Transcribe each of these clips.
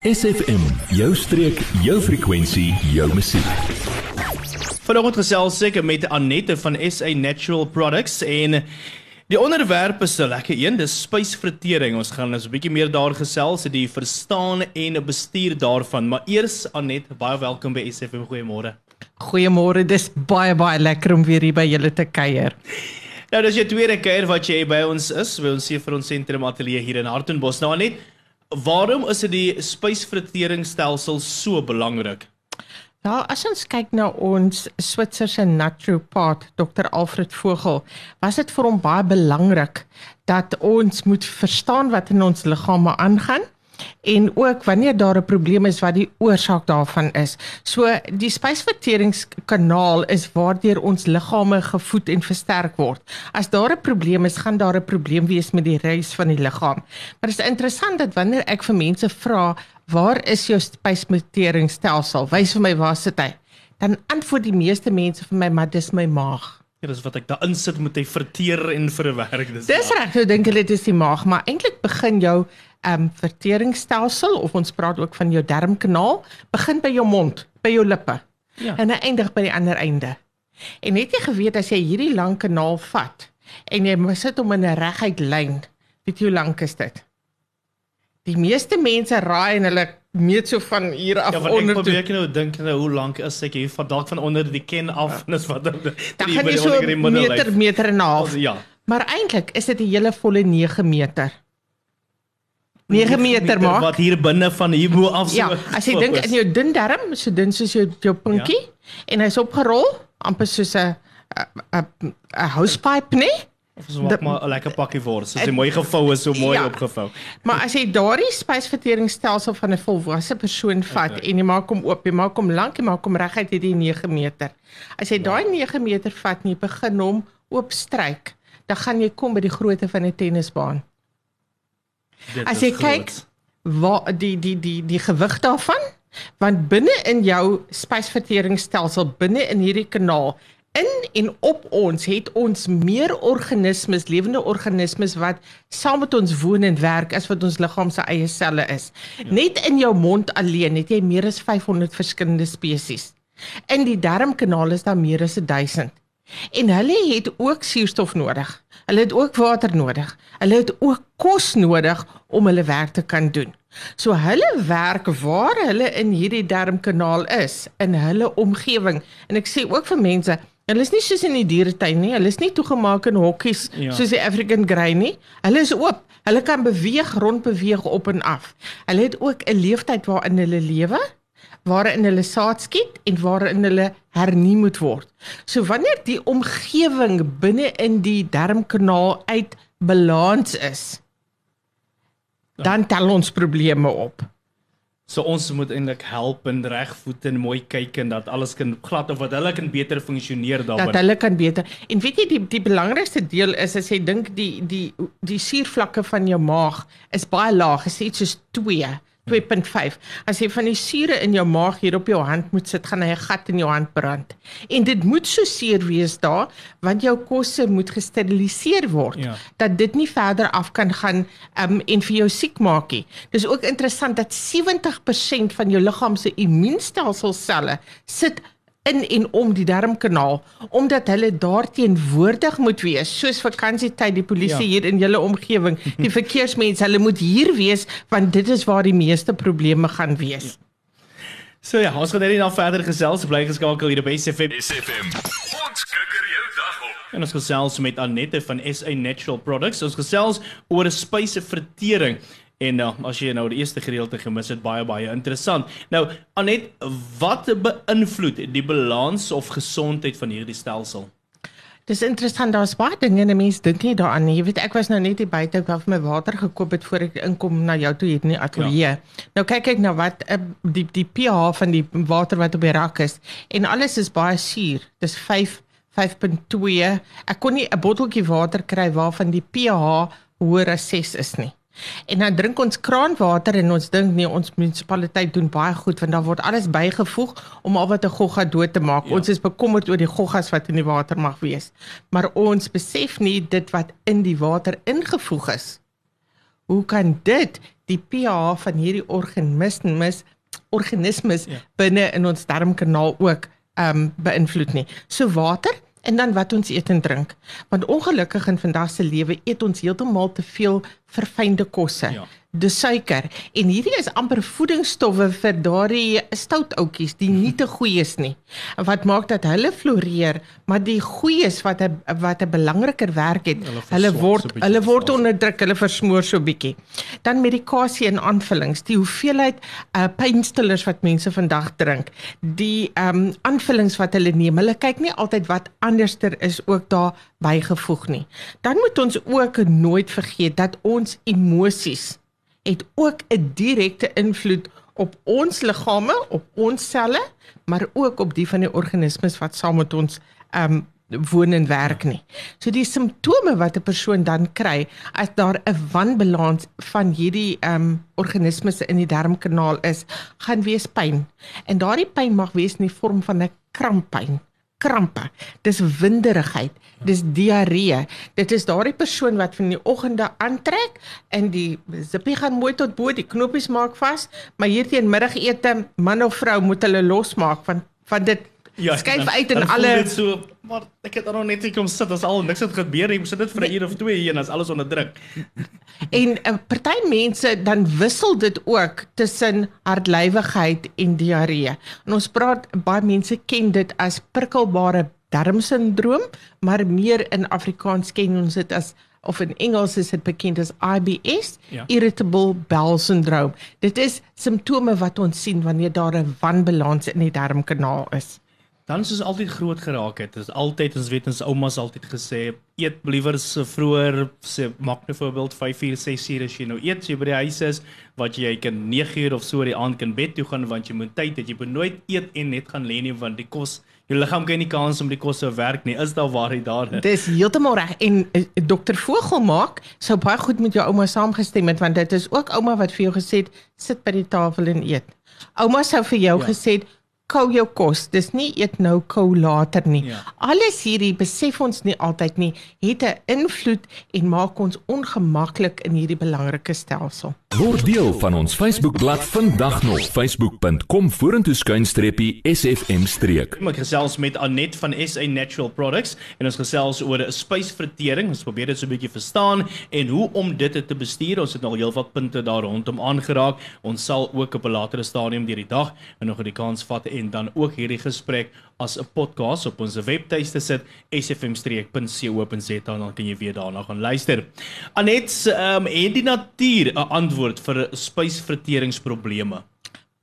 SFM, jou streek, jou frekwensie, jou musiek. Vanoggend gesels ek met Annette van SA Natural Products en die onderwerp is 'n lekker een, dis spysvertering. Ons gaan ons 'n bietjie meer daar gesels, die verstaan en bestuur daarvan. Maar eers Annette, baie welkom by SFM. Goeiemôre. Goeiemôre. Dis baie baie lekker om weer hier by julle te kuier. Nou, dis jou tweede keer wat jy by ons is, by ons hier vir ons sentrum ateljee hier in Hartenbos. Nou Annette, Waarom is dit die spysverteringsstelsel so belangrik? Ja, as ons kyk na ons Switserse naturopaat Dr Alfred Vogel, was dit vir hom baie belangrik dat ons moet verstaan wat in ons liggame aangaan en ook wanneer daar 'n probleem is wat die oorsaak daarvan is. So die spysverteringskanaal is waardeur ons liggame gevoed en versterk word. As daar 'n probleem is, gaan daar 'n probleem wees met die reis van die liggaam. Maar dit is interessant dat wanneer ek vir mense vra, "Waar is jou spysverteringsstelsel? Wys vir my waar sit hy?" Dan antwoord die meeste mense vir my, "Maar dis my maag." Ja, dis wat ek daarin sit moet hy verteer en verwerk. Dis Dis reg, so dink hulle dis die maag, maar eintlik begin jou ehm um, verteringsstelsel of ons praat ook van jou darmkanaal begin by jou mond, by jou lippe. Ja. En eindig by die ander einde. En het jy geweet as jy hierdie lang kanaal vat en jy sit hom in 'n reguit lyn, weet jy hoe lank is dit? Die meeste mense raai en hulle meet so van hier af ja, onder. Ja, ek probeer nou dink nou hoe lank is ek hier van dalk van onder die ken af ja. en is wat dan dan gaan jy so meter meter en 'n half. Ja. Maar eintlik is dit 'n hele volle 9 meter. 9 meter maak. Wat hier binne van hier bo af so. Ja, as jy dink in jou dun darm, so dun soos jou jou pinkie ja. en hy's opgerol amper soos 'n 'n 'n housepipe, nee? So maak maar 'n lekker pakkie wors. Soos hy mooi gevou is, so mooi ja, opgevou. Maar as jy daardie spysverteringsstelsel van 'n volwasse persoon vat okay. en jy maak hom oop, jy maak hom lank, jy maak hom reguit hierdie 9 meter. As jy daai 9 meter vat en jy begin hom oopstryk, dan gaan jy kom by die grootte van 'n tennisbaan. Dit As jy kyk wat die die die die gewig daarvan, want binne in jou spysverteringsstelsel, binne in hierdie kanaal, in en op ons het ons meer organismes, lewende organismes wat saam met ons woon en werk as wat ons liggaam se eie selle is. Ja. Net in jou mond alleen het jy meer as 500 verskillende spesies. In die darmkanaal is daar meer as 1000. En hulle het ook suurstof nodig. Hulle het ook water nodig. Hulle het ook kos nodig om hulle werk te kan doen. So hulle werk waar hulle in hierdie darmkanaal is, in hulle omgewing. En ek sê ook vir mense, hulle is nie soos in die dieretuin nie. Hulle is nie toegemaak in hokkies ja. soos die African Grey nie. Hulle is oop. Hulle kan beweeg, rondbeweeg op en af. Hulle het ook 'n leeftyd waarin hulle lewe waarin hulle saad skiet en waarin hulle hernie moet word. So wanneer die omgewing binne in die darmkanaal uit balans is, dan tel ons probleme op. So ons moet eintlik help en regvoet en mooi kyk en dat alles kan glad of wat hulle kan beter funksioneer daarbey. Dat hulle kan beter. En weet jy die die belangrikste deel is as jy dink die die die suurvlakke van jou maag is baie laag, is iets soos 2. 2.5. As jy van die sure in jou maag hier op jou hand moet sit, gaan hy 'n gat in jou hand brand. En dit moet so seer wees daar, want jou kosse moet gesteriliseer word ja. dat dit nie verder af kan gaan um, en vir jou siek maak nie. Dis ook interessant dat 70% van jou liggaam se immuunstelsel selle sit in en om die darmkanaal omdat hulle daarteenwoordig moet wees soos vakansietyd die polisie ja. hier in julle omgewing die verkeersmense hulle moet hier wees want dit is waar die meeste probleme gaan wees. So ja, ons gaan net nou verder gesels bly geskakel hier by SFM. SFM. Ons kikker jou dag op. En ons gesels met Annette van SA Natural Products. Ons gesels oor 'n spysvertering En nou, as jy nou die eerste gedeelte gemis het, baie baie interessant. Nou, Anet, wat beïnvloed die balans of gesondheid van hierdie stelsel? Dis interessant, daar's baie dinge en mense dink nie daaraan nie. Jy weet, ek was nou net hier buite, ek het my water gekoop het voor ek inkom na jou toe hier in die ateljee. Ja. Nou kyk ek na wat uh, die die pH van die water wat op die rak is en alles is baie suur. Dis 5 5.2. Ek kon nie 'n botteltjie water kry waarvan die pH hoër as 6 is nie. En dan drink ons kraanwater en ons dink nee ons munisipaliteit doen baie goed want daar word alles bygevoeg om al wat 'n gogga dood te maak. Ja. Ons is bekommerd oor die goggas wat in die water mag wees. Maar ons besef nie dit wat in die water ingevoeg is. Hoe kan dit die pH van hierdie organismes organismes ja. binne in ons darmkanaal ook ehm um, beïnvloed nie. So water en dan wat ons eet en drink. Want ongelukkig in vandag se lewe eet ons heeltemal te veel verfynde kosse. Ja. Dis suiker. En hierdie is amper voedingsstowwe vir daardie stout outjies die nie te goeie is nie. Wat maak dat hulle floreer, maar die goeies wat 'n wat 'n belangriker werk het, hulle, hulle word so hulle word onderdruk, hulle versmoor so bietjie. Dan medikasie en aanvullings, die hoeveelheid uh pynstillers wat mense vandag drink, die um aanvullings wat hulle neem, hulle kyk nie altyd wat anderster is ook daar bygevoeg nie. Dan moet ons ook nooit vergeet dat ons emosies het ook 'n direkte invloed op ons liggame, op ons selle, maar ook op die van die organismes wat saam met ons ehm um, woon en werk nie. So die simptome wat 'n persoon dan kry as daar 'n wanbalans van hierdie ehm um, organismes in die darmkanaal is, gaan wees pyn. En daardie pyn mag wees in die vorm van 'n kramppyn krampe. Dis winderigheid, dis diarree. Dit is daardie persoon wat van die oggende aantrek en die zippie gaan mooi tot bo, die knoppies maak vas, maar hier teen middagete man of vrou moet hulle losmaak van van dit ja, skuif uit in alle dit so maar ek het nog net gekom sit as al niks het gebeur nie. Ons sit dit vir 'n uur of 2 hier en as alles onder druk. En 'n uh, party mense dan wissel dit ook tussen hartlywigheid en diarree. En ons praat baie mense ken dit as prikkelbare darmsindroom, maar meer in Afrikaans ken ons dit as of in Engels is dit bekend as IBS, ja. irritable bowel syndrome. Dit is simptome wat ons sien wanneer daar 'n wanbalans in die darmkanaal is dan soos altyd groot geraak het. Dit is altyd ons weet ons oumas altyd gesê eet liewer so vroeër sê maak nou voorbeeld 5 uur 6 uur as jy nou eet jy by die huis is wat jy kan 9 uur of so die aand kan bed toe gaan want jy moet tyd hê jy moet nooit eet en net gaan lê nie want die kos jou liggaam kry nie kans om die kos te werk nie. Is daar waar hy daar is? Dis heeltemal reg en uh, dokter Vogel maak sou baie goed met jou ouma saamgestem het want dit is ook ouma wat vir jou gesê het sit by die tafel en eet. Ouma sou vir jou ja. gesê het kou jou kos. Dis nie eet nou kou later nie. Ja. Alles hierdie besef ons nie altyd nie, het 'n invloed en maak ons ongemaklik in hierdie belangrike stelsel. Word deel van ons Facebookblad vandag nog facebook.com vorentoe skuinstreepie sfm streek. Ek gesels met Anet van SA Natural Products en ons gesels oor spysvertering. Ons probeer dit so 'n bietjie verstaan en hoe om dit te bestuur. Ons het al heelwat punte daar rondom aangeraak. Ons sal ook op 'n latere stadium deur die dag nog 'n kans vat en dan ook hierdie gesprek as 'n podcast op ons webtuiste sit sfm-streek.co.za en dan kan jy weer daarna gaan luister. Anet, ehm um, en die natuur 'n antwoord vir spysverteringsprobleme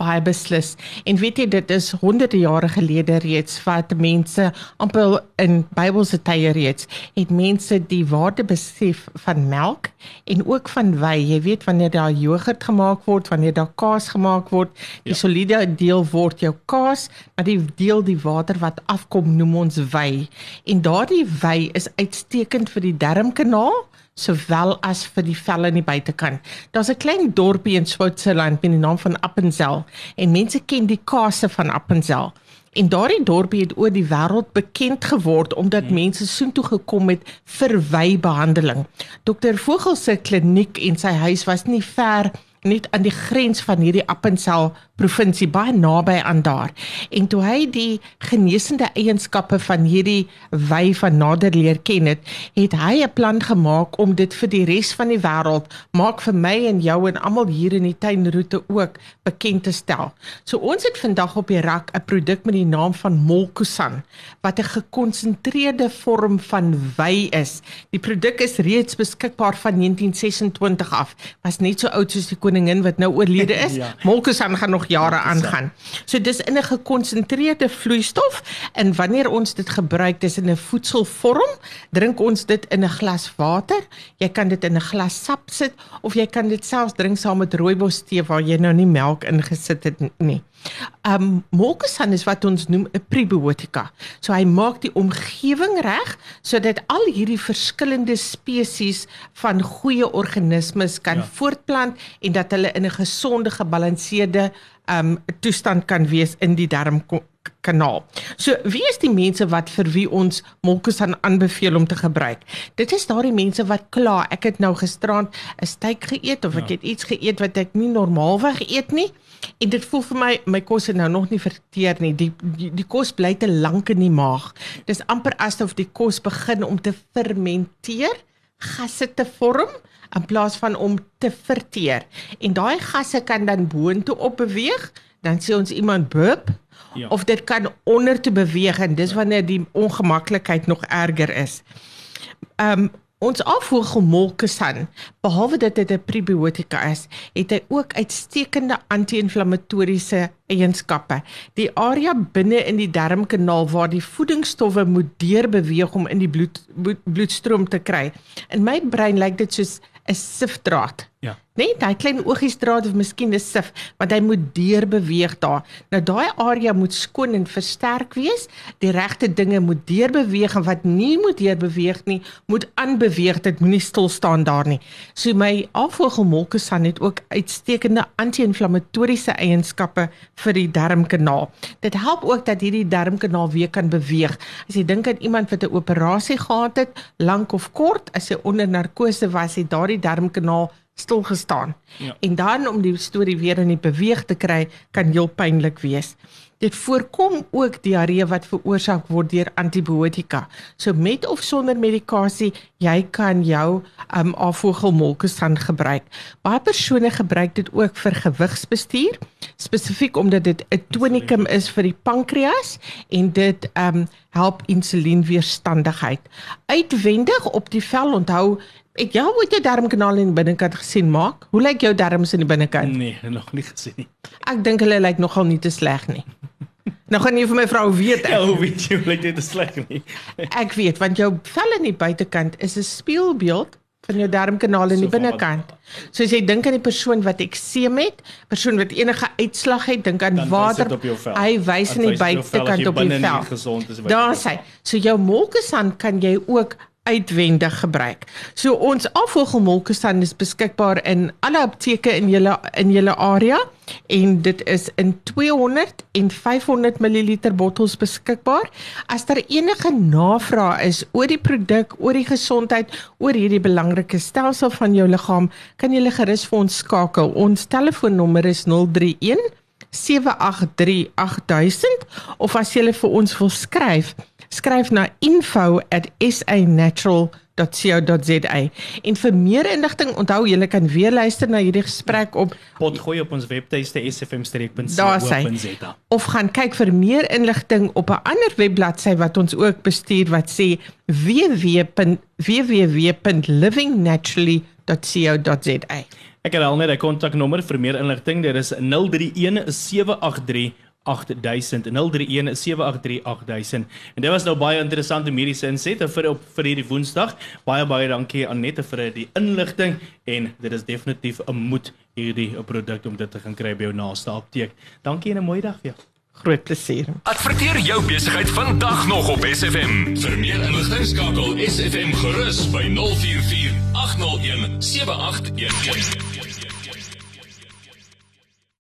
baie beslis. En weet jy dit is honderde jare gelede reeds wat mense amper in Bybelse tye reeds het mense die waarde besef van melk en ook van wei. Jy weet wanneer daar jogurt gemaak word, wanneer daar kaas gemaak word, die ja. soliede deel word jou kaas, maar die deel die water wat afkom noem ons wei. En daardie wei is uitstekend vir die darmkanaal sowel as vir die velle in die buitekant. Daar's 'n klein dorpie in Switserland met die naam van Appenzell en mense ken die kase van Appenzell. En daardie dorpie het oor die wêreld bekend geword omdat hmm. mense soontoe gekom het vir wybehandeling. Dr Vogel se kliniek en sy huis was nie ver net aan die grens van hierdie Appenzell provinsie baie naby aan daar. En toe hy die genesende eienskappe van hierdie wy van nader leer ken het, het hy 'n plan gemaak om dit vir die res van die wêreld, maak vir my en jou en almal hier in die tuinroete ook bekend te stel. So ons het vandag op die rak 'n produk met die naam van Molkusan wat 'n gekonsentreerde vorm van wy is. Die produk is reeds beskikbaar van 1926 af. Was net so oud soos die koningin wat nou oorlede is. ja. Molkusan gaan nog nog jare aangaan. So dis in 'n gekonsentreerde vloeistof en wanneer ons dit gebruik dis in 'n voedselvorm, drink ons dit in 'n glas water. Jy kan dit in 'n glas sap sit of jy kan dit selfs drink saam met rooibos tee waar jy nou nie melk ingesit het nie. Um Molkusan is wat ons noem 'n prebiotika. So hy maak die omgewing reg sodat al hierdie verskillende spesies van goeie organismes kan ja. voortplant en dat hulle in 'n gesonde, gebalanseerde um toestand kan wees in die darm darmkanaal. So wie is die mense wat vir wie ons Molkusan aanbeveel om te gebruik? Dit is daardie mense wat kla, ek het nou gisterand 'n steak geëet of ek ja. het iets geëet wat ek nie normaalweg eet nie. En dit voel vir my my kos het nou nog nie verteer nie. Die die, die kos bly te lank in die maag. Dis amper asof die kos begin om te fermenteer, gasse te vorm in plaas van om te verteer. En daai gasse kan dan boontoe op beweeg, dan sê ons iemand burp ja. of dit kan onder toe beweeg en dis wanneer die ongemaklikheid nog erger is. Ehm um, Ons afvoergemolkesan, behalwe dat dit 'n prebiotika is, het hy ook uitstekende anti-inflammatoriese eienskappe. Die area binne in die darmkanaal waar die voedingsstowwe moet deurbeweeg om in die bloed bloedstroom te kry. In my brein lyk dit soos 'n sifdraad. Ja. Nee, daai klein oogiestraat of miskien 'n sif, want hy moet deur beweeg daar. Nou daai area moet skoon en versterk wees. Die regte dinge moet deur beweeg en wat nie moet deur beweeg nie, moet aanbeweeg. Dit moenie stil staan daar nie. So my afvoergemolkesan het ook uitstekende anti-inflammatoriese eienskappe vir die darmkanaal. Dit help ook dat hierdie darmkanaal weer kan beweeg. As jy dink aan iemand wat 'n operasie gehad het, lank of kort, as hy onder narkose was, het daardie darmkanaal stil gestaan. Ja. En dan om die storie weer in die beweeg te kry, kan heel pynlik wees. Dit voorkom ook diarree wat veroorsaak word deur antibiotika. So met of sonder medikasie, jy kan jou um afvoergelmolkes dan gebruik. Baie persone gebruik dit ook vir gewigsbestuur, spesifiek omdat dit 'n tonikum is vir die pankreas en dit um help insulienweerstandigheid. Uitwendig op die vel onthou Het jy ooit jou darmkanaal in die binnekant gesien maak? Hoe lyk jou darmes in die binnekant? Nee, nog nie gesien nie. Ek dink hulle lyk nogal nie te sleg nie. nou gaan jy vir my vrou weet ek. Ja, hoe weet jy hoe lyk dit te sleg nie? ek weet want jou vel in die buitekant is 'n spieelbeeld van jou darmkanaal in die so binnekant. So as jy dink aan die persoon wat ekseem het, persoon wat enige uitslag het, dink aan Dan water. Hy wys in die buitekant op die vel. Daar sê, so jou molkesan kan jy ook uitwendig gebruik. So ons afvoergemolkesan is beskikbaar in alle apteke in julle in julle area en dit is in 200 en 500 ml bottels beskikbaar. As daar enige navraag is oor die produk, oor die gesondheid, oor hierdie belangrike stelsel van jou liggaam, kan jy gerus vir ons skakel. Ons telefoonnommer is 031 7838000 of as jy vir ons wil skryf skryf na info@sanatural.co.za en vir meer inligting onthou jy kan weer luister na hierdie gesprek op potgooi op ons webtuiste sfm-streek.co.za of gaan kyk vir meer inligting op 'n ander webbladsy wat ons ook bestuur wat sê www.livingnaturally.co.za Ek het al net 'n kontaknommer vir meer inligting. Dit is 031 783 8000 en dit was nou baie interessante mediese insette vir op vir hierdie woensdag. Baie baie dankie Annette vir die inligting. En dit is definitief 'n moed hierdie produk om dit te gaan kry by jou naaste apteek. Dankie en 'n mooi dag vir jou groot plesier adverteer jou besigheid vandag nog op SFM vir meer inligting skakel SFM gerus by 044 801 7811